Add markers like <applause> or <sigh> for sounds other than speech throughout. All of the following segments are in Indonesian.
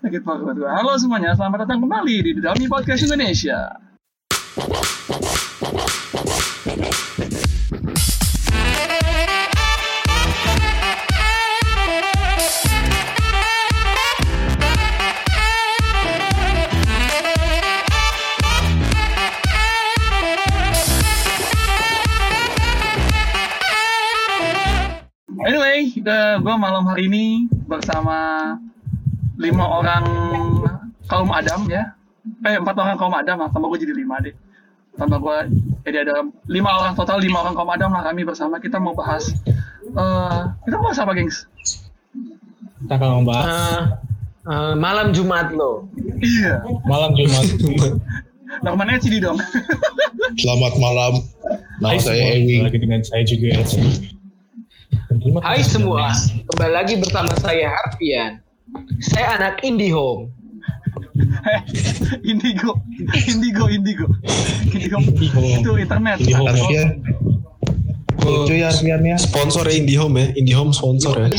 Sakit perut gua. Halo semuanya, selamat datang kembali di The Dummy Podcast Indonesia. Anyway, gue malam hari ini bersama lima orang kaum Adam ya. Eh empat orang kaum Adam, lah. tambah gue jadi lima deh. Tambah gue jadi ada lima orang total lima orang kaum Adam lah kami bersama kita mau bahas. eh kita mau bahas apa, gengs? Kita akan membahas Eh, eh, malam Jumat lo. Iya. malam Jumat. <laughs> Nah ke mana Cidi dong? <laughs> Selamat malam. Nama Hai saya Ewi. lagi dengan saya juga Hai semua, kembali lagi bersama saya Harfian. Saya anak IndiHome. <laughs> Indigo, Indigo, Indigo, Indigo. Indigo. Itu internet. Indigo. Alfian. Oh, Lucu ya Alfian ya. Sponsor ya IndiHome ya, IndiHome sponsor ya. <laughs>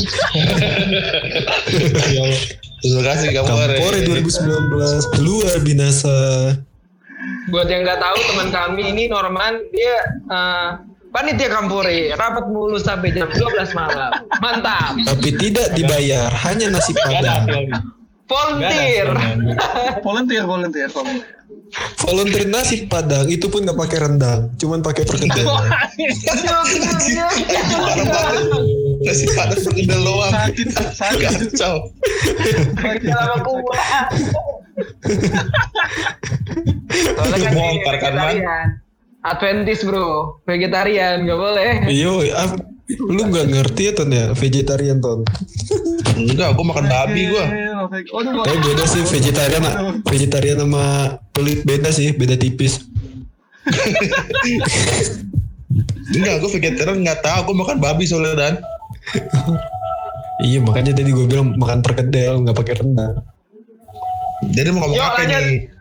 Ya. Terima kasih kamu Kampore 2019 luar binasa. Buat yang nggak tahu teman kami ini Norman dia eh, panitia Kampore rapat mulu sampai jam 12 malam. Mantap. Tapi tidak dibayar, hanya nasi padang. Volunteer. Volunteer, volunteer, volunteer. Volunteer nasi padang itu pun nggak pakai rendang, cuman pakai perkedel. Nasi padang perkedel doang. sakit, sakit. Kacau. Soalnya kan Bongkar kan, Man? vegetarian. Adventis bro, vegetarian nggak boleh. Yo, ah, lu nggak ngerti ya ton ya, vegetarian ton. Enggak, gua makan babi gua. Tapi beda sih vegetarian, vegetarian sama pelit beda sih, beda tipis. Enggak, gua vegetarian nggak tahu. Gua makan babi soalnya dan. Iya makanya tadi gue bilang makan perkedel nggak pakai rendang. Jadi mau ngomong Yuk, apa lanjut. nih?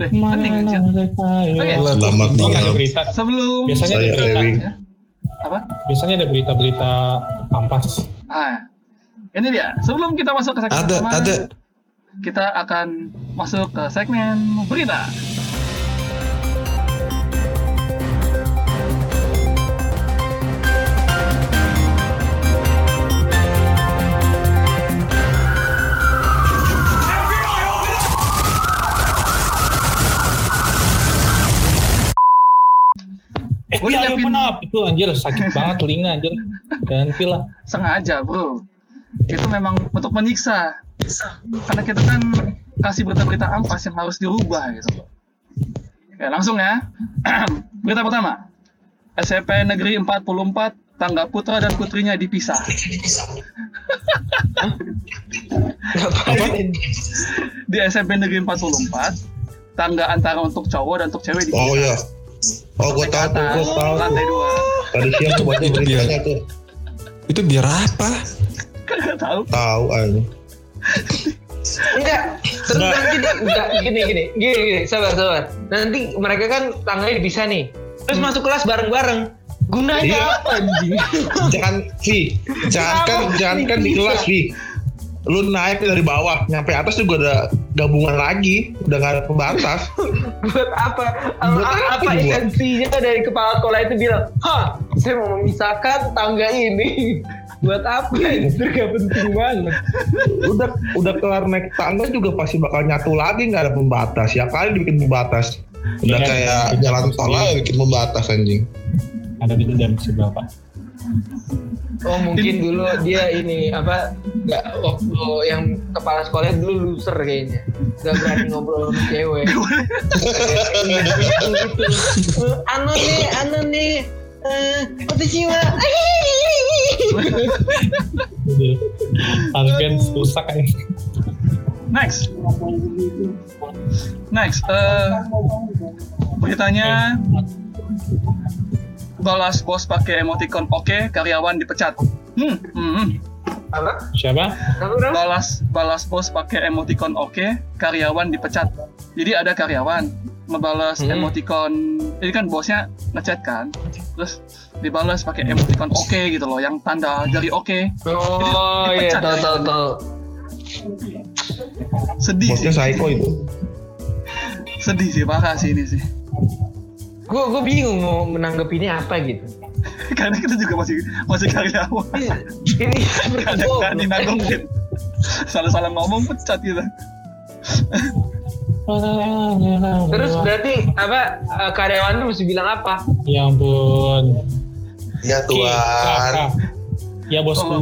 Eh, penting anjir. Oke. Selamat malam. Sebelum Biasanya ada berita. Ya. apa? Biasanya ada berita-berita ampas. Ah, ini dia. Sebelum kita masuk ke segmen Ada, pertama, ada. kita akan masuk ke segmen berita. Eh, Gua ayo nyiapin- up. Itu anjir sakit <laughs> banget telinga anjir. Ganti lah. Sengaja, bro. Itu memang untuk menyiksa. Karena kita kan kasih berita-berita ampas yang harus dirubah gitu. Ya, langsung ya. <clears throat> berita pertama. SMP Negeri 44 tangga putra dan putrinya dipisah. <laughs> Di SMP Negeri 44 tangga antara untuk cowok dan untuk cewek dipisah. Oh ya. Oh, gua tahu tuh, gua tahu. Lantai dua. Tadi siang tuh baca Itu beritanya tuh. Itu biar apa? Kagak tahu. Tahu aja. Enggak, terus nanti enggak gini gini gini gini sabar sabar. Nanti mereka kan tangganya dipisah nih. Terus masuk kelas bareng-bareng. Gunanya Iya. apa anjing? Jangan, Vi. Jangan kan, jangan kan di kelas, Vi. Lu naik dari bawah, nyampe atas juga ada gabungan lagi, udah gak ada pembatas. <laughs> Buat apa? Buat apa, apa intensinya dari kepala sekolah itu bilang, "Hah, saya mau memisahkan tangga ini." <laughs> Buat apa? Itu gak penting banget. udah udah kelar naik tangga juga pasti bakal nyatu lagi nggak ada pembatas ya kali dibikin pembatas udah Iya, kayak jalan tol aja bikin pembatas anjing Ada gitu dan sebelah pak. Oh mungkin dulu dia ini apa nggak waktu yang kepala sekolahnya dulu loser kayaknya nggak berani ngobrol sama cewek <laughs> gitu. Eh, anu nih anu nih eh apa sih Wak? Alfian rusak kan. Next. Next. eh beritanya balas bos pakai emoticon oke, karyawan dipecat. Hmm, hmm, hmm. apa Siapa? Balas balas bos pakai emoticon oke, karyawan dipecat. Jadi ada karyawan ngebales Hmm. emoticon ini kan bosnya ngechat kan terus dibalas pakai emoticon oke gitu loh yang tanda jari oke Oh iya, dipecat tahu tahu tahu. sedih Bosnya sih psycho itu. sedih sih parah sih ini sih Gue gue bingung mau menanggapinya apa gitu. <laughs> karena kita juga masih masih karyawan Ini <laughs> seperti kadang goblok. kan dinanggungin salah-salah ngomong pecat gitu <laughs> Terus berarti apa eh, karyawan lu mesti bilang apa? Ya ampun. Ya Tuhan. kakak. Ya kalau bosku.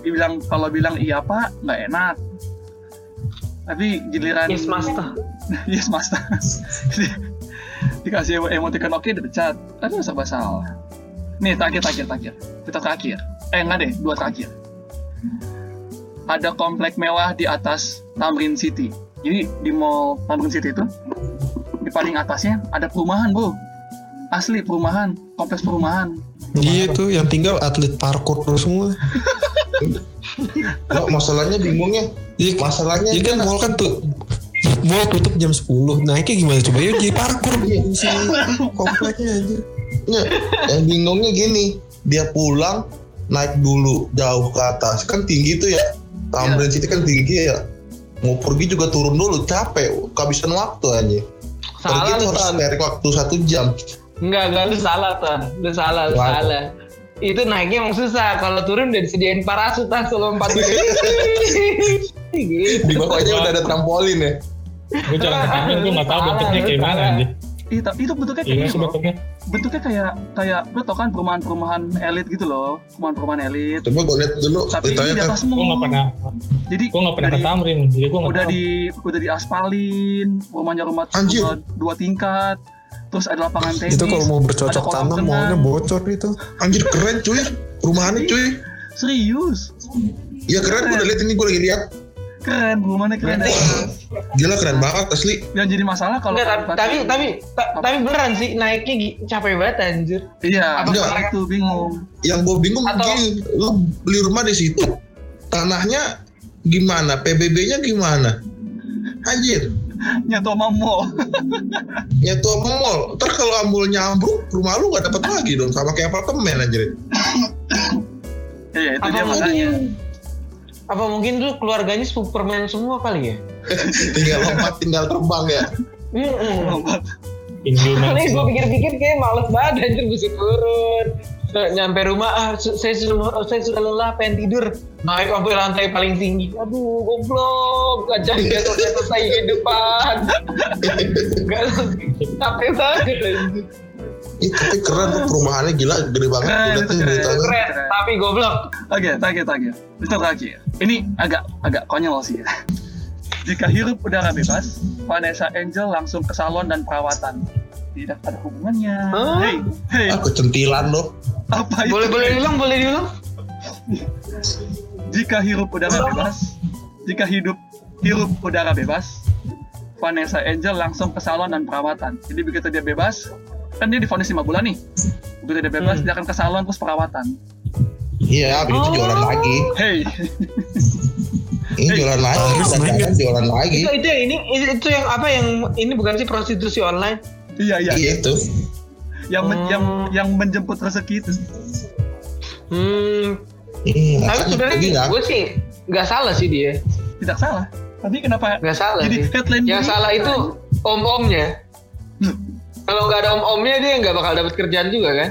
dibilang kalau bilang iya pak nggak enak tapi giliran Yes master. yes master dikasih emoticon oke dipecat. Tapi masa basal nih terakhir terakhir terakhir. Kita terakhir. Eh enggak deh dua terakhir. Ada komplek mewah di atas Tamrin City. Jadi di mall Tamrin City itu di paling atasnya ada perumahan bro asli perumahan kompleks perumahan. Iya tuh yang tinggal atlet parkour semua. Nggak, masalahnya bingungnya. Iya, Masalahnya iya kan mall kan tuh mall tutup jam 10 naiknya gimana coba ya jadi parkour di si kompleknya aja Nggak, yang bingungnya gini, dia pulang naik dulu jauh ke atas kan tinggi tuh ya. Tamrin City kan tinggi ya. Mau pergi juga turun dulu capek, kehabisan waktu aja. Pergi Salah tuh lu harus Tan. tarik waktu satu jam. Enggak, enggak lu salah Tan. Lu salah, lu salah. Itu naiknya emang susah. Kalau turun udah disediain parasut lu lompat <laughs> gitu. Di bawahnya udah ada trampolin ya. Gue jalan <laughs> ke Tamrin gue nggak tahu bentuknya lu kayak mana anjir. Tapi itu bentuknya kayak Iya gini sih loh. bentuknya. bentuknya kayak kayak lo tau kan perumahan-perumahan elit gitu loh perumahan-perumahan elit Coba gue lihat dulu tapi ini ditanya di kan. atas Gue nggak pernah. jadi Gue nggak pernah ke Tamrin. Jadi gue nggak udah di udah diaspalin rumahnya rumah Anjir. dua, dua tingkat terus ada lapangan tenis itu kalau mau bercocok tanam mallnya bocor itu Anjir keren cuy. Rumahannya cuy. serius Ya keren gue udah lihat ini gue lagi lihat. Keren rumahnya keren. Gila keren banget asli. yang jadi masalah kalau Enggak, tapi, tapi tapi ta- tapi beneran sih naiknya capek banget anjir. iya Apa itu bingung. Yang gue bingung Atau- gini, lu beli rumah di situ, tanahnya gimana, PBB-nya gimana? Anjir, nyatu sama mall. Nyatu sama mall. Ntar kalau ambulnya ambruk, rumah lu gak dapat lagi dong, sama kayak apartemen anjir. iya itu Apa dia makanya apa mungkin dulu keluarganya Superman semua kali ya? tinggal lompat, tinggal terbang ya. Hmm. Nih gue pikir-pikir kayak males banget anjir mesti turun. Nah, Nyampe rumah, ah saya sudah saya sudah lelah pengen tidur. Naik sampai lantai paling tinggi. Aduh, goblok. Gak jadi selesai kehidupan. Gak capek banget. Ih, tapi keren tuh perumahannya gila, gede banget. Keren, Gue liat itu keren. beritanya. Keren, tapi goblok. Oke, terakhir, terakhir. Itu terakhir. Ini agak agak konyol sih ya. <laughs> Jika hirup udara bebas, Vanessa Angel langsung ke salon dan perawatan. Tidak ada hubungannya. Hah? Hey, hey, Ah, kecentilan loh. apa itu? Boleh boleh diulang, boleh diulang. Jika hirup udara bebas, jika hidup hirup udara bebas, Vanessa Angel langsung ke salon dan perawatan. Jadi begitu dia bebas, kan dia divonis 5 bulan nih. Begitu dia bebas, Hmm. dia akan ke salon terus perawatan. Iya, habis itu Oh. jualan lagi. Hey, Ini Hey, jualan lagi, naik. jualan, lagi. Itu itu yang ini itu, itu yang apa yang ini bukan sih prostitusi online? iya iya, Iya itu. yang men- Oh. yang yang menjemput rezeki itu. Hmm, Hmm, tapi sebenarnya gue sih nggak salah sih dia, Tidak salah. Tapi kenapa nggak salah jadi sih. headline Yang ini- salah itu om-omnya. Hmm. Kalau nggak ada om-omnya dia nggak bakal dapat kerjaan juga kan?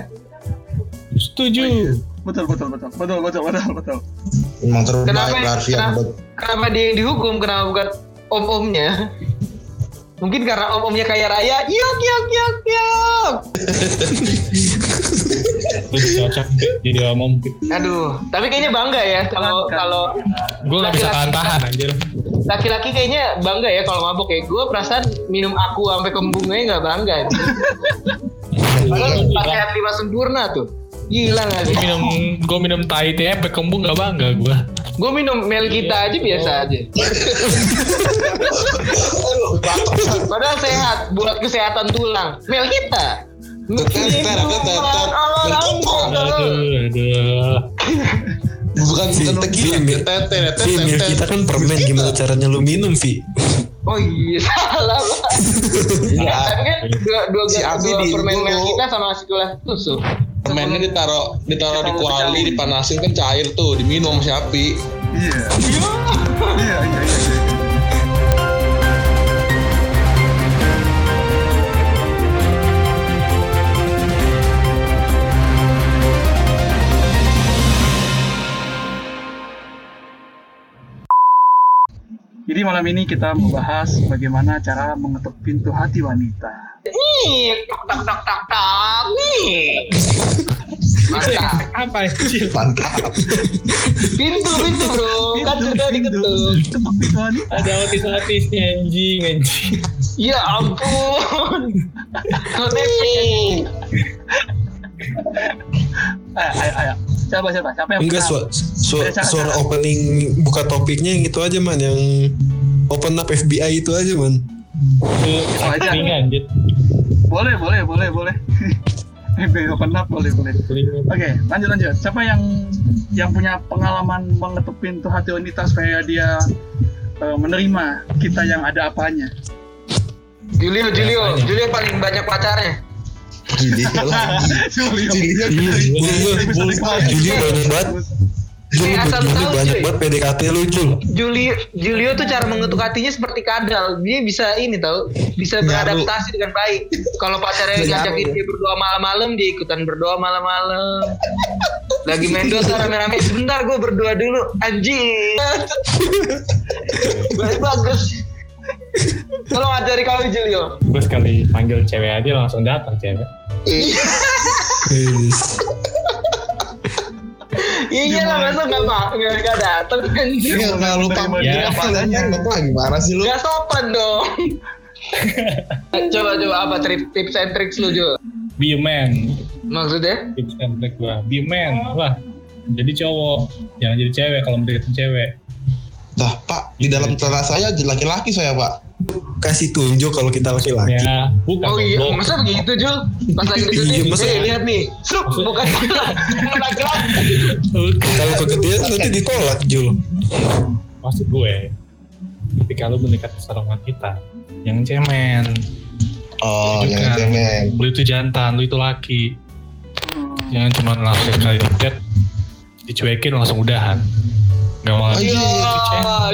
Setuju. betul betul betul betul betul betul betul. emang terbaik Kenapa? lah Arfi yang Kenapa? Kenapa dia yang dihukum? Kenapa bukan om-omnya? Mungkin karena om-omnya kaya raya. Yok yok yok yok. Gue cocok jadi omong. Aduh, tapi kayaknya bangga ya kalau kalau Gue nggak bisa tahan-tahan anjir. Laki-laki kayaknya bangga ya kalau mabuk ya. Gue perasaan minum aku sampai kembungnya nggak bangga. Padahal pas sehat lima sempurna tuh. Gila Gue sih? minum gue minum tai teh berkembung gak bangga gue. Gue minum mel kita aja biasa aja. Padahal sehat buat kesehatan tulang. Mel kita. Aduh, aduh. Bukan bukan tequila Vi, tete milk kita kan permen gimana caranya lu minum Vi Oh iya salah. Iya. Tapi kan dua dua Si dua di- permen dulu. kita sama si gelas tusuk. Permennya ditaruh ditaruh di kuali, dipanasin kan cair tuh, diminum sama si Api. Iya. Iya, iya, iya. Jadi malam ini kita membahas bagaimana cara mengetuk pintu hati wanita. Nih, tak tak tak tak tak. Nih. Mantap. Apa anjir? Mantap. Pintu pintu bro. Kan sudah diketuk. Ketuk pintu wanita. Ada otis-otisnya anjing anjing. Ya ampun. Koneksi. Ayo, ayo, ayo. Siapa siapa? Siapa yang Enggak pertama? suara, suara, suara opening buka topiknya yang itu aja man yang open up FBI itu aja man. Itu aja. ringan anjir. Boleh, boleh, boleh, boleh. <laughs> Eh, open up, boleh, boleh. Oke, lanjut lanjut. Siapa yang yang punya pengalaman mengetuk pintu hati wanita supaya dia eh, menerima kita yang ada apanya? Julio Julio Julio paling banyak pacarnya. Lagi. Iya, Julio, Julio banyak banget. Jul, asal Jul, tahu, banyak banget PDKT lu Jul. Julio Julio tuh cara mengetuk hatinya seperti kadal. Dia bisa ini tahu, bisa Nyaru. beradaptasi dengan baik. Kalau pacarnya ngajakin dia berdoa malam-malam, dia ikutan berdoa malam-malam. Lagi main Dota <laughs> rame-rame, sebentar gue berdoa dulu, anjing. Baik bagus. Tolong ajari kami Julio. Gue sekali panggil cewek aja langsung datang cewek. Yes. Iya lah masa nggak pak nggak datang anjing. Iya, nggak lupa Ya. dia apa adanya. Apa gimana sih lu? Gak sopan dong. <laughs> coba coba apa tips tips and tricks lu Jo? Be a man. Maksudnya? Tips and trick gua. Be a man. Lah. Jadi cowok. Jangan jadi cewek kalau mendeketin cewek. Lah, Pak, di dalam celana saya laki-laki saya, Pak. Kasih tunjuk kalau kita laki-laki. Ya, bukan. Oh iya, masa begitu Jul? Pas lagi Iya, masa- eh lihat nih, Srup, <laughs> bukan laki-laki. Kalau kegedean nanti ditolak Jul. Maksud gue, ketika lu mendekat sama kita, yang cemen. Oh, yang kan. cemen. Lu itu jantan, lu itu laki. Jangan cuma langsung chat, dicuekin langsung udahan. Gak mau lagi. Coba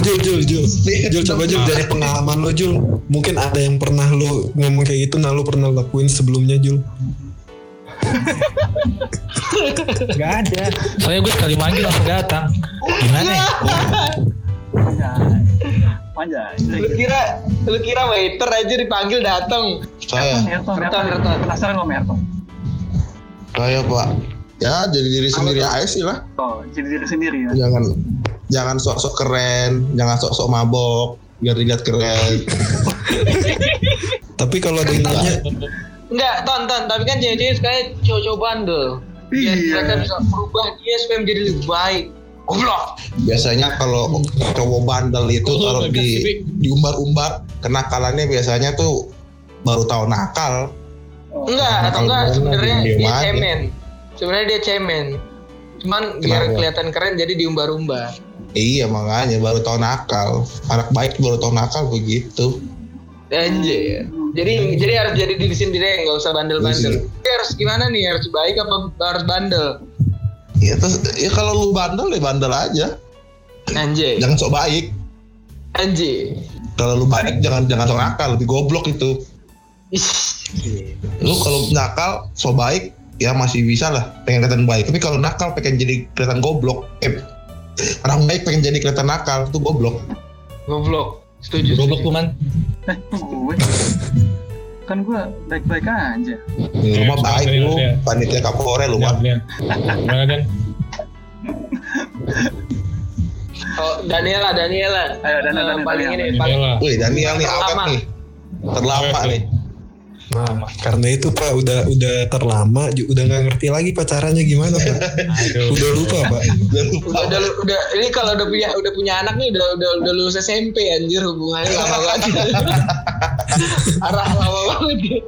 Jul, Jul, Jul, Jul. Jul, coba Jul dari pengalaman lo Jul. Mungkin ada yang pernah lu ngomong kayak gitu, nah lu pernah lakuin sebelumnya Jul. Gak ada. Soalnya gue sekali manggil langsung datang. Gimana ya? Panjang. Lu kira, lu kira waiter aja dipanggil datang. Saya, Merton, Merton, Merton. Merton. Penasaran lo Merton? saya, Pak. Ya, jadi diri sendiri aja sih lah. Oh, jadi diri sendiri ya. Jangan jangan sok-sok keren, jangan sok-sok mabok, biar dilihat keren. <laughs> Tapi kalau ada yang nanya, Enggak, tonton. Tapi kan cewek-cewek sekarang cowok-cowok bandel. Iya. mereka bisa merubah dia supaya menjadi lebih baik. Goblok. Biasanya kalau cowok bandel itu kalau di diumbar-umbar, kenakalannya biasanya tuh baru tahu nakal. Oh. Enggak, atau enggak sebenarnya diem dia aja. cemen. Sebenarnya dia cemen. Cuman biar Kenapa? kelihatan keren jadi diumbar-umbar. Iya makanya baru tahu nakal. Anak baik baru tahu nakal begitu. Anjir. Jadi jadi harus jadi diri sendiri nggak usah bandel-bandel. Iya. Harus gimana nih? Harus baik apa harus bandel? Ya terus ya kalau lu bandel ya bandel aja. Anjir. Jangan sok baik. Anjir. Kalau lu baik jangan jangan sok nakal, lebih goblok itu. Ih. Lu kalau nakal sok baik ya masih bisa lah pengen kelihatan baik. Tapi kalau nakal pengen jadi kelihatan goblok. Eh, orang baik pengen jadi kelihatan nakal itu goblok. Goblok. Setuju. Goblok setuju. lu man. Eh, gue. Kan gue baik-baik aja. Di rumah Iya, baik lu, iya. panitia kapolre lu mah. Gimana kan? Oh, Daniela, Daniela. Ayo, Daniela, Eh, Daniela, paling Daniela. ini paling. Wih Daniel nih awet nih. Terlama nih. Nah, karena itu Pak udah udah terlama, udah nggak ngerti lagi pacarannya gimana Pak. Aduh. Udah lupa Pak. <laughs> Udah lupa. udah, udah, ini kalau udah punya udah punya anak nih udah udah udah lulus SMP anjir hubungannya lama banget. <laughs> Arah lama banget dia.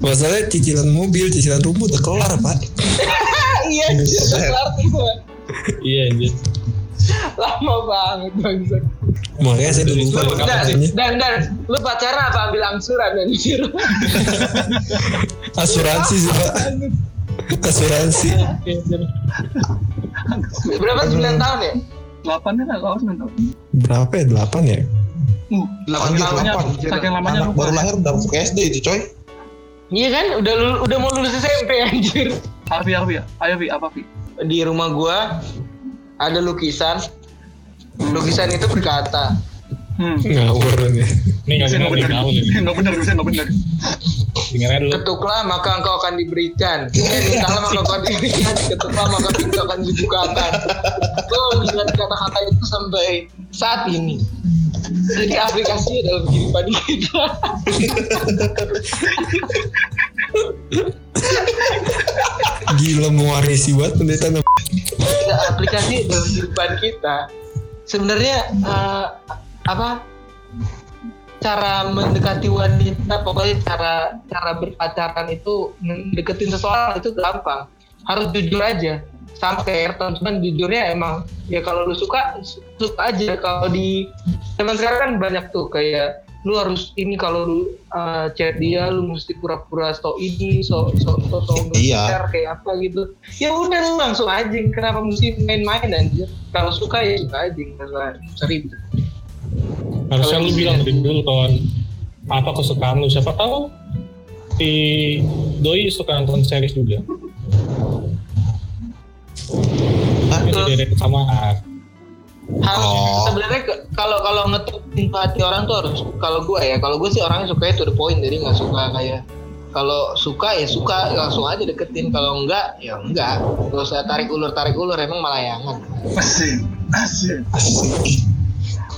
Masalahnya cicilan mobil, cicilan rumah udah kelar Pak. <laughs> iya kelar tuh. Iya anjir. <laughs> Lama banget bangsa. Makanya saya udah lupa Lu, dan, dan, dan, lu pacaran apa ambil angsuran anjir? <laughs> Asuransi sih pak. Asuransi. Berapa 9 tahun ya? Delapan ya nggak kalau sembilan tahun. Berapa ya? Delapan ya? Uh, delapan. saking lamanya Anak lupa. baru lahir udah masuk SD itu coy. Iya kan, udah udah mau lulus SMP anjir. Harfi Harfi ya. Ayo Vi apa Vi? Di rumah gua ada lukisan. Lukisan itu berkata, Hmm. Ngawur nih. Ini nggak Bisa benar nggak nih benar. Nggak benar, dulu. ketuklah maka engkau akan diberikan. Eh, mintalah maka engkau diberikan. Ketuklah maka engkau akan dibukakan. Ingat kata-kata itu sampai saat ini. Jadi aplikasinya dalam kehidupan kita. Gila mewarisi banget pendeta. Aplikasi dalam kehidupan kita. Sebenarnya eh, apa? Cara mendekati wanita, pokoknya cara cara berpacaran itu deketin seseorang itu gampang. Harus jujur aja. Sampai teman-teman jujurnya emang ya kalau lu suka su- suka aja. Kalau di zaman sekarang kan banyak tuh kayak lu harus ini kalau lu uh, chat dia lu mesti pura-pura so ini so so so, so Iya. share kayak apa gitu ya udah lu langsung aja kenapa mesti main-main anjir kalau suka ya suka aja nggak usah seribu Harusnya lu bilang iya. dari dulu kawan apa kesukaan lu siapa tahu si doi suka nonton series juga. Hah? Itu dari kesamaan. Harus Oh. sebenarnya kalau kalau ngetuk pintu hati orang tuh harus kalau gue ya kalau gue sih orangnya suka to the point jadi nggak suka kayak kalau suka ya suka langsung aja deketin kalau enggak ya enggak gak usah tarik ulur tarik ulur emang malayangan Asik. Asik. Asik.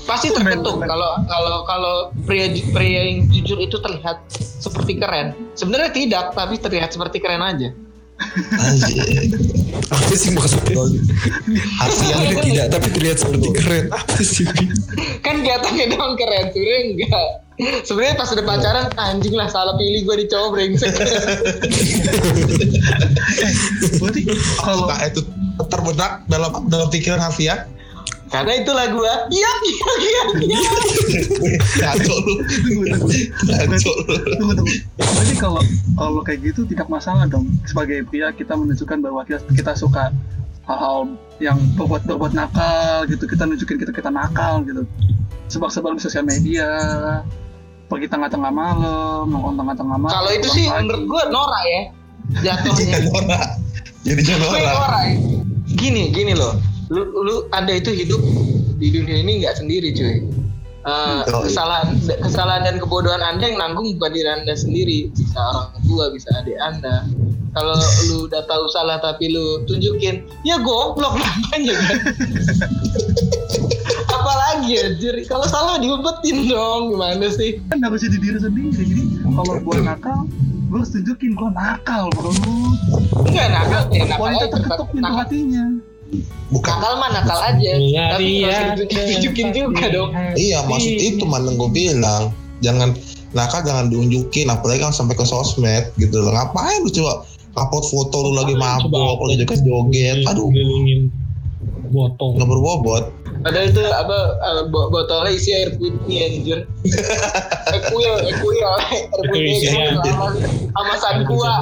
pasti terketuk kalau kalau kalau pria pria yang jujur itu terlihat seperti keren sebenarnya tidak tapi terlihat seperti keren aja Anjir. Apa sih maksudnya? Hasian Sebenarnya tidak, tapi terlihat seperti keren. Apa sih? kan kelihatannya doang keren sebenarnya enggak sebenarnya pas udah pacaran anjing lah salah pilih gue di cowok brengsek Berarti kalau itu terbenak dalam dalam pikiran Hafia. Karena itulah gue iya iya iya iya Ngaco lu. Ngaco lu. tunggu tunggu. Berarti kalau kalau kayak gitu tidak masalah dong sebagai pria kita menunjukkan bahwa kita, kita suka hal-hal yang berbuat berbuat nakal gitu kita nunjukin kita kita nakal gitu sebab-sebab di sosial media pergi tengah-tengah malam nongkrong tengah-tengah malam kalau itu sih pagi. menurut gue Nora ya jatuhnya Nora. <laughs> Jadinya Gue Nora. Nora ya. gini gini loh lu lu anda itu hidup di dunia ini nggak sendiri cuy. Iya. kesalahan kesalahan dan kebodohan anda yang nanggung bukan diri anda sendiri bisa orang tua bisa adik anda. Kalau lu udah tahu salah tapi lu tunjukin ya goblok <laughs> namanya kan? Apalagi anjir kalau salah diumpetin dong gimana sih? Kan harus jadi diri sendiri jadi kalau gua nakal gua harus tunjukin gua nakal bro enggak nakal ya nakal terketuk pintu hatinya Bukan. nakal mah nakal aja Iya, tapi iya. kalau ditunjukin juga dong Iya maksud itu mana gue bilang. Jangan nakal jangan diunjukin apalagi kan sampai ke sosmed gitu loh. Ngapain lu coba upload foto lu lagi mabok, lagi joget joget. Aduh, Gelilingin botol. nggak berbobot. Padahal itu apa eh, bo- botolnya isi air putih anjir. Ekuil, <laughs> ekuil, air Itu putih sama, sama sankua.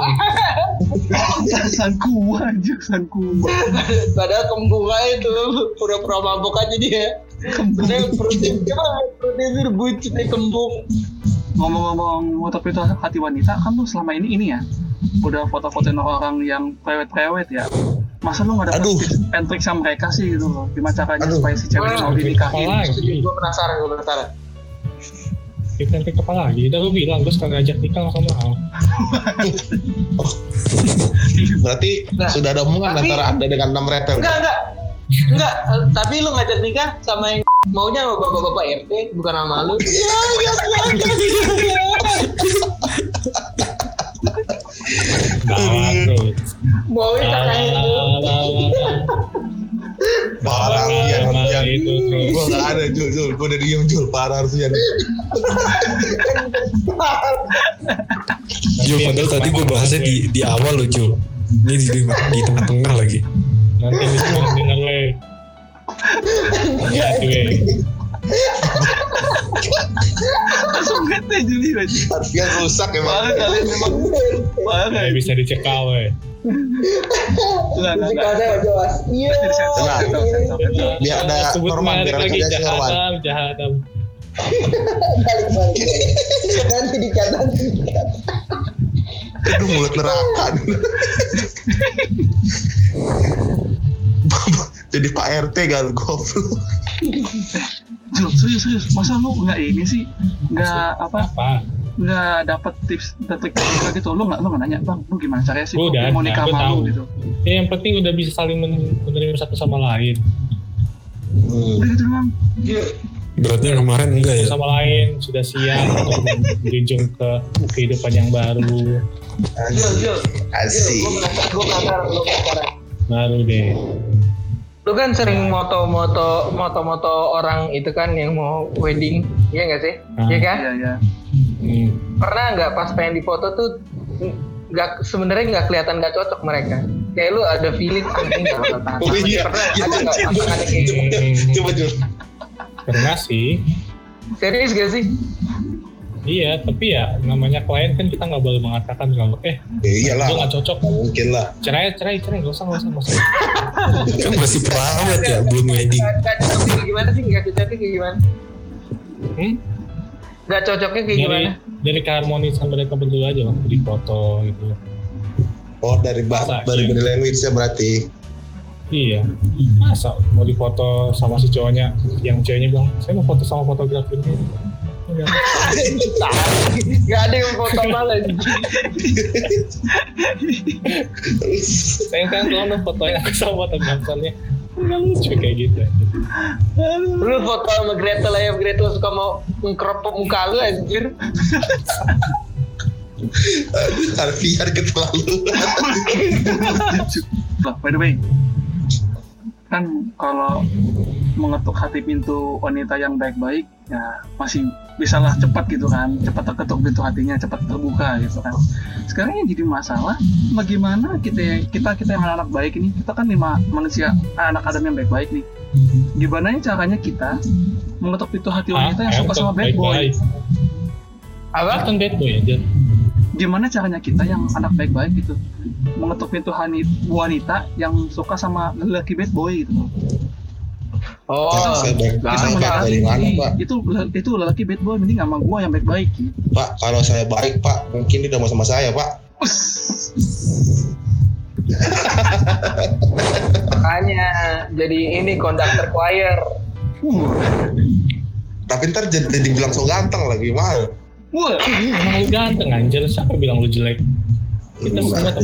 San kuah anjir san Padahal kembunga itu pura-pura mabok aja dia. Padahal perutnya gimana? Perutnya itu nih kembung. ngomong-ngomong motor itu hati wanita kan lu selama ini ini ya udah foto-fotoin orang yang prewet-prewet ya masa lu Aduh. dapet tips and trick sama mereka sih gitu loh gimana caranya Aduh. supaya si cewek mau dinikahin Gue penasaran, gue penasaran. Kita nanti kepala lagi. Udah lu bilang, gue sekali ajak nikah langsung mau. Berarti Nah, sudah ada omongan tapi- antara anda dengan enam repel. Enggak, enggak. Enggak, eh, tapi lu ngajak nikah sama yang maunya sama bapak-bapak RT bukan sama lu. <laughs> Iya, iya, iya, iya, iya. Bawa terus. Maunya kakak itu. Arfian. Itu. Gue gak ada Jul, Jul. Gue udah diem Jul. Parah Arfian. Jul, padahal tadi gue bahasnya di di awal loh Jul. Ini di, di tengah-tengah lagi. Nanti dengar lu gue. Langsung bete Juli aja. Harfian rusak emang. Parah kalian memang. Kayak bisa dicekal we. Enggak, enggak, Musik enggak. ada jelas. Iya. Biar ada merek biar ada. Jahatam, Jahatam. Balik balik. Nanti dikat nanti dikat. Aduh mulut neraka. Jadi Pak RT gal goblok. Serius, serius. Masa lu nggak ini sih? Nggak apa? Apa? Nggak dapet tips dan trik juga gitu. Lu nggak lu nggak nanya, bang, lu gimana caranya sih? Udah mau nikah gua sama lu tahu. gitu. Ya, yang penting udah bisa saling men- menerima satu sama lain. Hmm. Udah gitu doang. Berarti yang kemarin enggak ya? Sama lain sudah siap untuk menjunjung ke kehidupan yang baru. Jul. Jul, Asik. penasaran. Baru deh. Lu kan sering moto-moto moto-moto orang itu kan yang mau wedding, iya nggak sih? Ah. Iya kan? Iya, iya. Hmm. Pernah nggak pas pengen difoto tuh nggak sebenarnya nggak kelihatan nggak cocok mereka. Kayak lu ada feeling ah ini nggak bakal tahan. Oh, iya. Pernah Iya, ada nggak iya. kayak gitu? Coba Jul. Pernah sih. Serius gak sih? Iya, tapi ya namanya klien kan kita nggak boleh mengatakan kalau eh Ya iyalah. itu nggak cocok. Mungkin lah. Cerai, cerai, cerai, nggak usah, nggak usah, nggak usah. <laughs> Kan masih perawat ya, belum wedding. Gimana sih? Nggak cocoknya kayak gimana? Hmm? Nggak cocoknya kayak Dari gimana? dari keharmonisan mereka berdua aja waktu di foto gitu. Oh dari bah Masa, dari body language ya berarti. Iya. Masa mau difoto sama si cowoknya, yang ceweknya bilang, saya mau foto sama fotografer ini. Enggak. <laughs> Nggak ada yang foto malah. Saya kan kalau fotonya sama fotografernya. Enggak lucu kayak gitu. Lu foto sama Gretel aja, Gretel suka mau mengkeropok muka lu anjir. <laughs> Harfian keterlaluan. Lah, by the way, kan kalau mengetuk hati pintu wanita yang baik-baik, ya masih bisalah cepat gitu kan, cepat terketuk pintu hatinya, cepat terbuka gitu kan. Sekarang yang jadi masalah, bagaimana kita kita kita yang anak baik ini, kita kan lima manusia anak Adam yang baik-baik nih. Gimana ya caranya kita mengetuk pintu hati wanita yang suka sama bad boy? Apa? Kan bad boy aja. Gimana caranya kita yang anak baik-baik gitu mengetuk pintu wanita yang suka sama lelaki bad boy gitu? Oh, Saya baik, kita saya baik dari mana Pak? itu itu lelaki bad boy mending sama gua yang baik-baik. Pak kalau saya baik Pak mungkin dia udah mau sama saya Pak. makanya jadi ini konduktor choir. Uh, Tapi ntar jadi, jadi bilang so ganteng lagi mal. wah, Emang lu ganteng anjir, siapa bilang lu jelek? Kita semua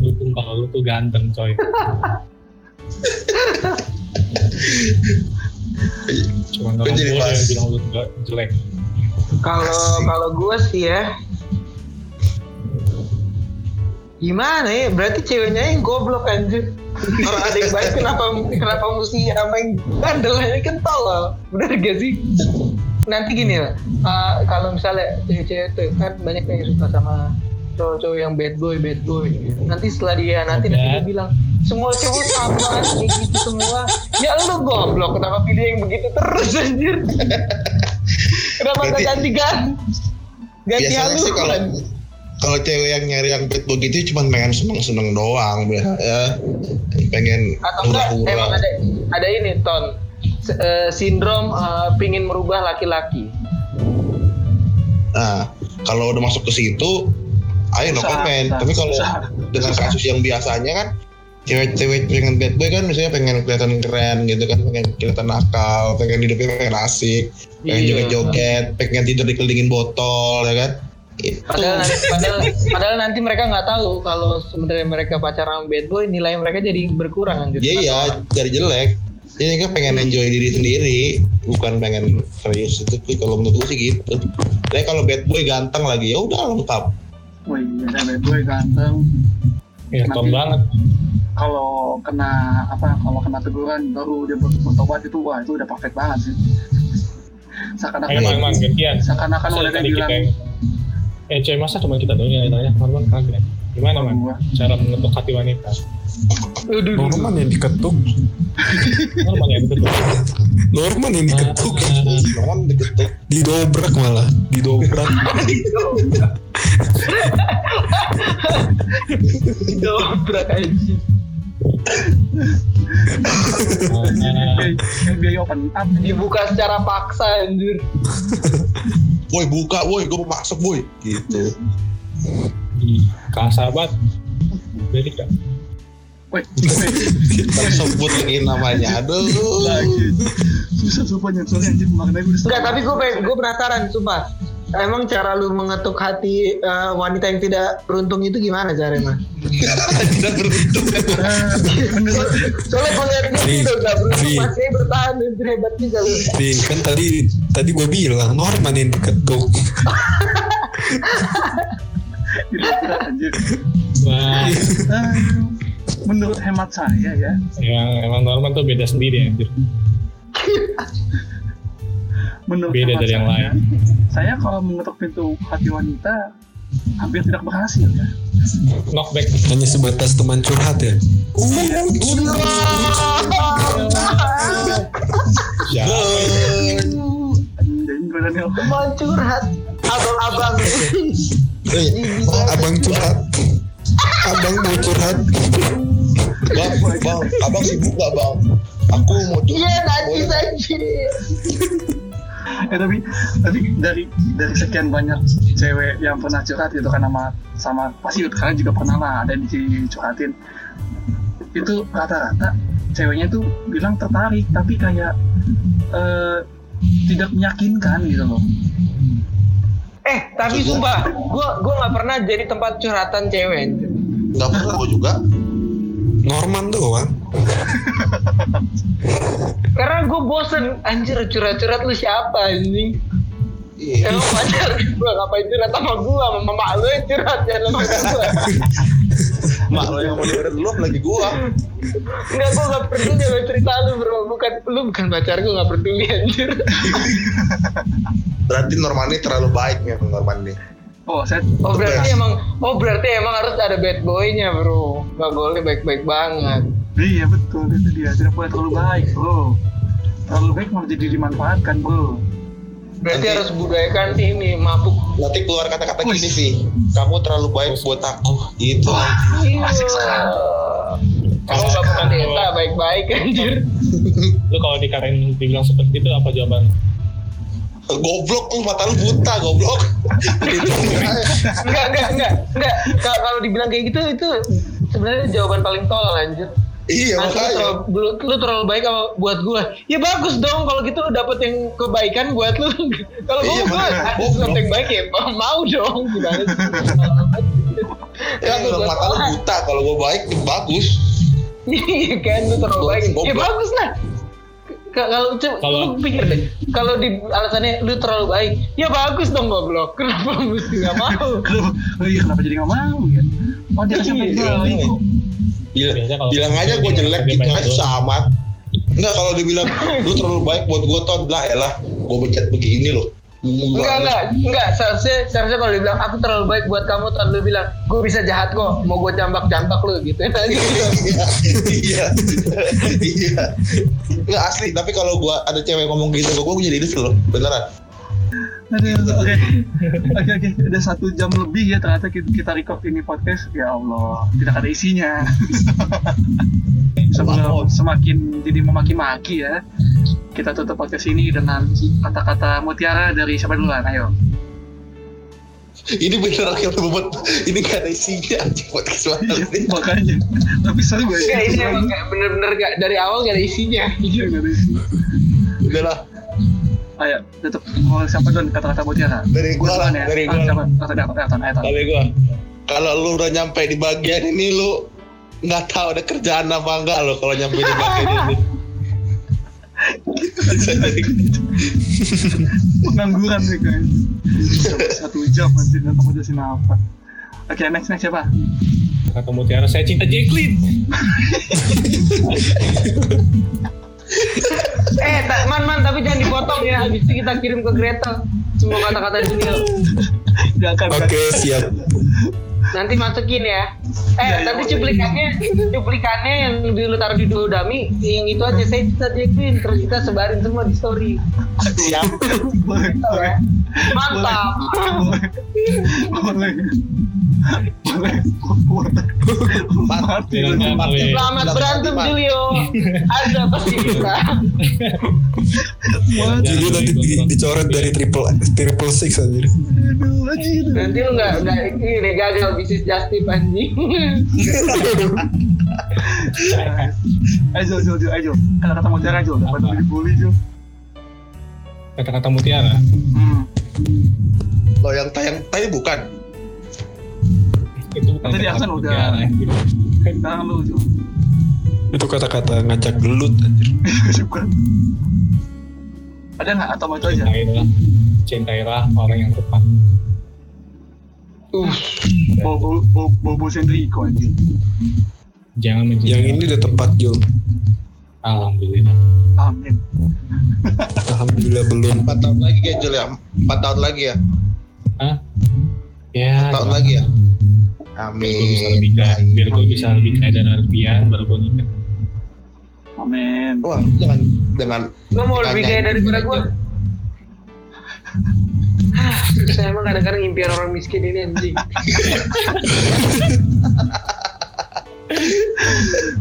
dukung kalau lu tuh ganteng coy. <laughs> Cuma orang jadi pas. yang bilang lu gak jelek. Kalau kalau gue sih ya gimana ya? Berarti ceweknya yang goblok anjir. Orang ada yang baik kenapa kenapa mesti sama yang bandel? Aja kan tolol. Bener gak sih? Nanti gini lah. Uh, kalau misalnya cewek-cewek tuh kan banyak yang suka sama cowok-cowok yang bad boy bad boy. Nanti setelah dia nanti nanti dia bilang semua cowok sama kayak gitu semua. Ya lu goblok kenapa pilih yang begitu terus anjir? Kenapa Berarti- ganti ganti ganti sih kalau cewek yang nyari yang bad boy gitu cuma pengen seneng-seneng doang ya. Pengen atau enggak emang hura-hura. ada ada ini ton. S- eh, sindrom eh, pingin merubah laki-laki. Nah, kalau udah masuk ke situ, ayo no susah, Tapi kalau dengan Susah. kasus yang biasanya kan, cewek-cewek pengen bad boy kan misalnya pengen kelihatan keren gitu kan, pengen kelihatan nakal, pengen hidupnya pengen asik, pengen Iya. joget-joget, pengen tidur dikelilingin botol, ya kan? Itu. padahal nanti, <laughs> padahal, padahal nanti mereka nggak tahu kalau sebenarnya mereka pacaran sama bad boy nilai mereka jadi berkurang anjir Iya iya, dari jelek. Ini kan pengen enjoy diri sendiri, bukan pengen serius itu kalau menurut gue sih gitu. Tapi kalau bad boy ganteng lagi ya udah lengkap. Wih, ada bad boy ganteng. Ya Nanti- banget. Kalau kena apa? Kalau kena teguran baru dia ber- bertobat itu wah itu udah perfect banget sih. Seakan-akan Emang emang gantian. seakan-akan udah ada bilang kita yang Eh coy masa cuma kita doang yang tanya Norman kaget Gimana man? Cara mengetuk hati wanita Aduh. Norman yang diketuk. Norman yang betul Norman yang diketuk. Norman diketuk. Didobrak malah. Didobrak. Dobrak aja. FBI open up Dibuka secara paksa anjir. Woi buka woi, gue mau masuk woi. Gitu. Kasabat. Jadi kan. Woi, woi, Tersebut lagi namanya. Aduh. lagi. Susah sumpah nyensornya anjir makanya gue Enggak, tapi gue gue penasaran sumpah. Emang cara lu mengetuk hati eh, wanita yang tidak beruntung itu gimana caranya? Mas? Tidak beruntung. Soalnya gue liat dia gak beruntung masih bertahan anjir hebat juga lu. Nih kan tadi tadi gue bilang Norman yang diketuk. <laughs> Gila, anjir. Wah. Menurut hemat saya ya, yang emang Norman tuh beda sendiri anjir. menurut Beda hemat dari yang saya, Saya kalau mengetuk pintu hati wanita hampir tidak berhasil ya. Knockback. Hanya sebatas teman curhat ya. Daniel. Mau curhat abang-abang. Eh, abang curhat. Abang mau curhat. Bang, bang, abang sibuk gak bang? Aku mau tuh. Iya najis anjir. <laughs> Eh tapi tapi dari dari sekian banyak cewek yang pernah curhat gitu kan sama sama pasti kalian juga pernah lah ada yang dicurhatin itu rata-rata ceweknya tuh bilang tertarik tapi kayak eh, tidak meyakinkan gitu loh Eh tapi sumpah, gue gue nggak pernah jadi tempat curhatan cewek. Anjir. Gak pernah gue juga. Norman doang. Karena gue bosen anjir curhat-curhat lu siapa anjing? Iya. Emang pacar gue ngapain curhat sama gue sama mama lu yang curhat ya sama gue. Mak lo yang mau dengerin lu lagi gua. Enggak gue gak peduli sama cerita lu bro bukan lu bukan pacar gue gak peduli anjir. Berarti Norman ini terlalu baik nih Norman nih. Oh saya Oh berarti emang oh berarti emang harus ada bad boy-nya bro. Gak boleh baik-baik banget. iya betul itu dia tidak boleh terlalu baik bro terlalu baik malah jadi dimanfaatkan bro Berarti Nanti- harus budayakan ini mabuk. Nanti keluar kata-kata gini sih. Kamu terlalu baik buat aku. Gitu. asik sekali. Kamu gak desa baik-baik anjir. Lu kalau dikatain dibilang seperti itu apa jawaban? Goblok lu mata lu buta goblok. Enggak enggak enggak enggak. Kalau dibilang kayak gitu itu sebenarnya jawaban paling tolol anjir. iya Nanti lu makanya. terlalu, lu, lu terlalu baik sama buat gue. Ya bagus dong kalau gitu lu dapet yang kebaikan buat lu. <laughs> kalau gue Iya, gue makanya. ada sesuatu yang baik ya <laughs> mau dong gimana sih? Ya, <laughs> Kalau lu gua mata lu buta. Kalau gua baik bagus. Iya kan lu terlalu Gua- baik. Ya bagus lah. Ka- Kalau coba Kalau- lu pikir deh, kalau di alasannya lu terlalu baik, ya bagus dong goblok. Kenapa mesti nggak mau? <laughs> Kenapa, oh iya, kenapa jadi nggak mau ya? Oh dia kasih Iya, baik kok. Bil- Biasanya kalau- bilang aja gue jelek Dia gitu aja sama. Enggak kalau dibilang lu terlalu baik buat gue ton lah elah gue becet begini loh. Enggak enggak enggak seharusnya seharusnya kalau dibilang aku terlalu baik buat kamu tuh lu bilang gue bisa jahat kok mau gue jambak jambak lu gitu <laughs> Iya, iya, iya. <laughs> Nggak asli, tapi kalau gua ada cewek ngomong gitu, gua, gua jadi ilfil loh, beneran. Aduh, Oke, oke, oke. Udah satu jam lebih ya ternyata kita, kita record ini podcast. Ya Allah, tidak ada isinya. <laughs> Sebelum semakin jadi memaki-maki ya, kita tutup podcast ini dengan kata-kata mutiara dari siapa duluan? Ayo. Ini bener akhir buat ini gak ada isinya aja buat kesempatan ini. Makanya. Tapi seru gak Enggak sih? ini emang bener-bener gak dari awal gak ada isinya Iya, nggak ada isinya. Udah lah, Ayo, tutup. Mau siapa duluan kata-kata mutiara? dari gua lah, ya. dari Ah, gua. siapa? Kata dia, kata Elton, Elton. Dari gua. Kalau lu udah nyampe di bagian ini lu nggak tahu ada kerjaan apa enggak lo kalau nyampe di bagian ini. <laughs> <laughs> Pengangguran sih. Sampai Satu jam nanti nggak tahu jelasin apa. Oke, next next siapa? Kata Mutiara, saya cinta Jacqueline. <laughs> eh tak, man man tapi jangan dipotong ya habis itu kita kirim ke Gretel semua kata-kata akan. Oke, siap. nanti masukin ya Eh, iya, tapi boleh. cuplikannya, cuplikannya yang dulu taruh di Dami, yang itu aja saya kita Jacqueline, terus kita sebarin semua di story. Siap. ya? Mantap. boleh, boleh. Mati. Selamat berantem Julio. Ada pasti kita. Julio nanti di- dicoret dari triple triple six anjir. Anjir. Nanti lu nggak nggak ini gagal bisnis Justif anjing. Ayo, Jul, Jul, ayo. Kata-kata mutiara, Jul. Dapat Apa? dibully, Jul. Kata-kata mutiara. Hmm. Lo yang tayang tadi bukan. Itu bukan Tadi kata-kata Aksan udah. mutiara. Sekarang lu, Jul. Itu kata-kata ngajak gelut anjir. <laughs> Bukan. Ada nggak atau mau itu aja? Cintailah, cintailah orang yang tepat. Uh, Bobo, bobo, bobo sendriko anjir. Jangan mencintai. Yang ini udah tepat Jul. Alhamdulillah. Amin. <laughs> Alhamdulillah belum. 4 tahun lagi ya Jul ya. 4 tahun lagi ya. Hah? Ya. 4 tahun gimana? lagi ya. Biar gue bisa lebih Amin. kaya, biar gue bisa lebih kaya dan Alfian baru gue nikah. Amin. Wah, jangan dengan lu mau lebih kaya daripada gua? Ah, <laughs> Saya emang kadang-kadang impian orang miskin ini anjing.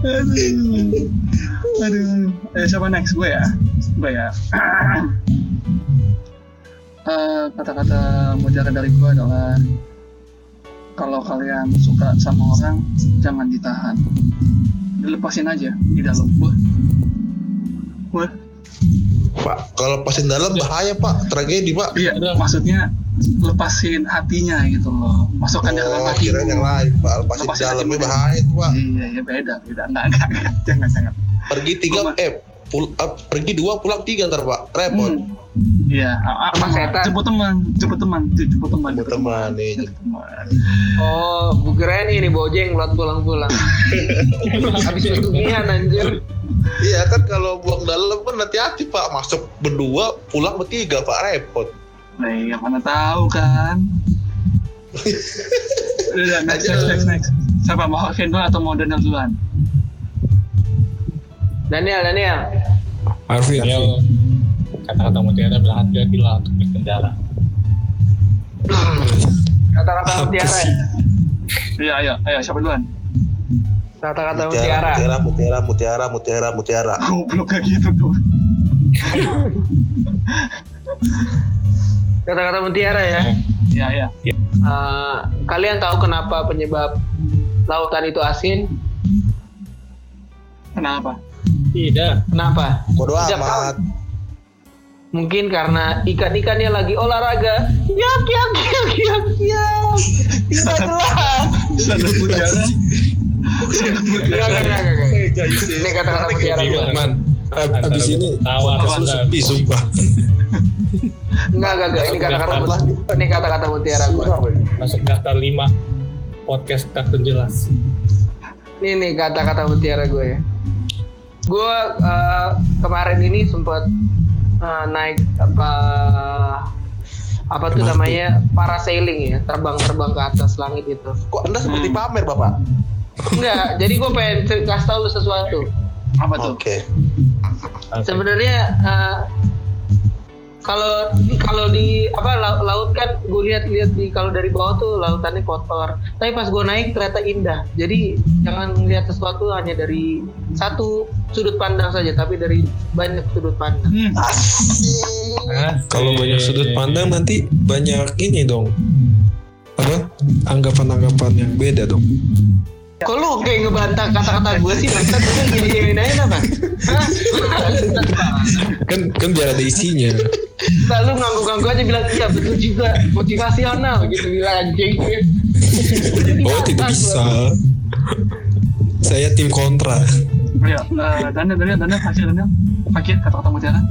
Aduh. Aduh. Eh, siapa next? Gue ya? Gue ya. <clears throat> Eh, Kata-kata mutiara dari gue adalah kalau kalian suka sama orang, jangan ditahan. Dilepasin aja di dalam. Wah. Wah. Pak, kalau pasin dalam bahaya Pak, tragedi Pak. Iya, maksudnya lepasin hatinya gitu loh. Masukkan ke dalam Oh, hati. kira yang lain Pak, lepasin Lepasin dalamnya bahaya tuh Pak. Iya, iya beda, beda. Enggak, enggak, enggak. Jangan, jangan. Pergi tiga, Gua- eh, pul- eh, pergi dua, pulang tiga ntar Pak, repot. Hmm. Iya, a- a- Sama setan. jemput teman, jemput teman, jemput teman, Jemput teman, nih. Teman. Oh, gua kirain ini bojeng buat pulang-pulang. <laughs> Habis pesugihan anjir. Iya kan kalau buang dalam kan hati-hati Pak, masuk berdua, pulang bertiga Pak, repot. Nah, iya mana tahu kan. <laughs> Udah, next, next, next, next. Siapa mau Alvin dulu atau mau Daniel duluan? Daniel, Daniel. Arvin, Ya, kata-kata mutiara berhati-hati lah untuk berkendara. Kata-kata mutiara ya. Iya, ayo, ayo, siapa duluan? Kata-kata Mutiara, mutiara. mutiara, mutiara, mutiara, mutiara. Goblok kayak gitu tuh. Kata-kata mutiara ya. Iya, iya. Eh, kalian tahu kenapa penyebab lautan itu asin? Kenapa? Tidak. Kenapa? Bodo Tidak amat. Mungkin karena ikan-ikannya lagi olahraga. Yak yak yak yak yak. Tidak jelas. Sana mutiara. Ini kata-kata mutiara gue. Man, ab- abis ini Tawa, podcast lu sepi sumpah. Enggak, enggak, enggak. Ini kata-kata mutiara. Ini kata-kata mutiara gue. Masuk daftar 5 podcast tak terjelas. Ini nih kata-kata mutiara gue ya. Gue eh, kemarin ini sempat eh, naik apa apa tuh MRT. namanya parasailing ya, terbang-terbang ke atas langit itu. Kok Anda seperti pamer Bapak? Enggak, jadi gue pengen kasih tahu lu sesuatu. Apa tuh? Oke. Sebenarnya eh, kalau kalau di apa lau- laut kan gue lihat-lihat di kalau dari bawah tuh lautannya kotor. Tapi pas gue naik ternyata indah. Jadi jangan lihat sesuatu hanya dari satu sudut pandang saja, tapi dari banyak sudut pandang. Hmm. Kalau banyak sudut pandang nanti banyak ini dong. Apa? Anggapan-anggapan yang beda dong. Kok lu kayak ngebantah kata-kata gue sih? Maksudnya gue gini gini nanya apa? Hah? Kan kan biar ada isinya. Lalu ngangguk-ngangguk aja bilang iya betul juga motivasional gitu bilang anjing. Oh tidak bisa. Saya tim kontra. Eh, Daniel, Daniel, Daniel, Fakir, Daniel. Fakir, kata-kata mutiara.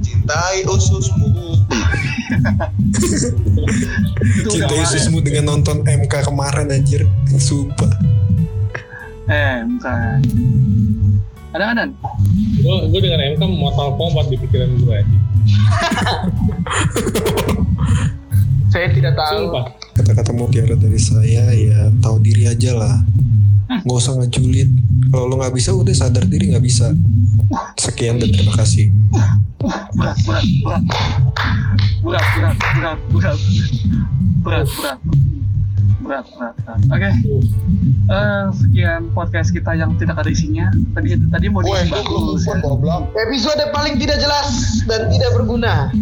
Cintai ususmu. <laughs> Cinta Yesusmu dengan nonton MK kemarin anjir. Sumpah. Eh, bukan. Ada Dan? Gue gue dengan MK Mortal Kombat di pikiran gue aja. <laughs> Saya tidak tahu. Sumpah. kata-kata mutiara dari saya ya tahu diri aja lah. Nggak usah ngejulit. Kalau lo nggak bisa udah sadar diri nggak bisa. Sekian dan terima kasih. Berat berat berat berat berat berat berat berat berat berat berat oke Eh, sekian podcast kita yang tidak ada isinya tadi tadi mau dibagus gue ya. Episode paling tidak jelas dan tidak berguna.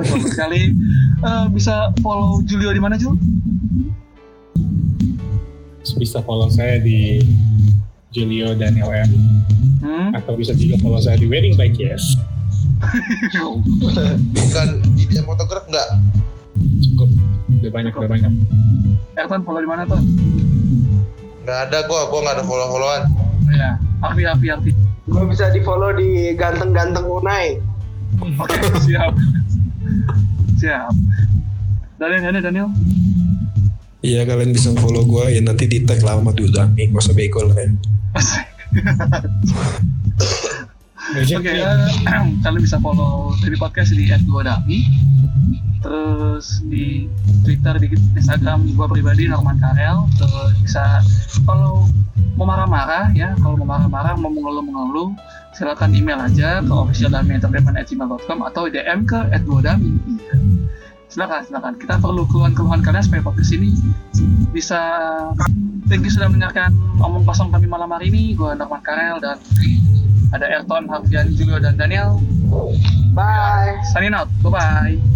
Betul sekali Eh, bisa follow Julio di mana Jul bisa follow saya di Julio Daniel M hmm? atau bisa juga follow saya di Wedding by Yes Bukan dia fotograf nggak? cukup. Udah banyak udah banyak. Ertan follow di mana tuh Nggak ada gua, gua nggak ada follow followan. ya Arfi Arfi Arfi Gue bisa di follow di ganteng-ganteng Unai. oke <laughs> siap. Siap. Daniel Daniel Daniel? Iya kalian bisa follow gue ya nanti di tag lah sama Dudami Gak usah bego lah ya. <laughs> Oke, <clears throat> kalian bisa follow dari podcast di @duodami. Terus di Twitter, di Instagram gua pribadi Norman Karel. Terus bisa kalau mau marah-marah ya, kalau mau marah-marah, mau mengeluh-mengeluh, silakan email aja ke officialdami@gmail.com atau DM ke @duodami. Iya. Silakan, silakan. Kita perlu keluhan-keluhan kalian supaya podcast ini bisa Thank you sudah mendengarkan omong kosong kami malam hari ini. Gua Norman Karel dan ada Ayrton, Harfian, Julio, dan Daniel. Bye. Signing out. Bye-bye.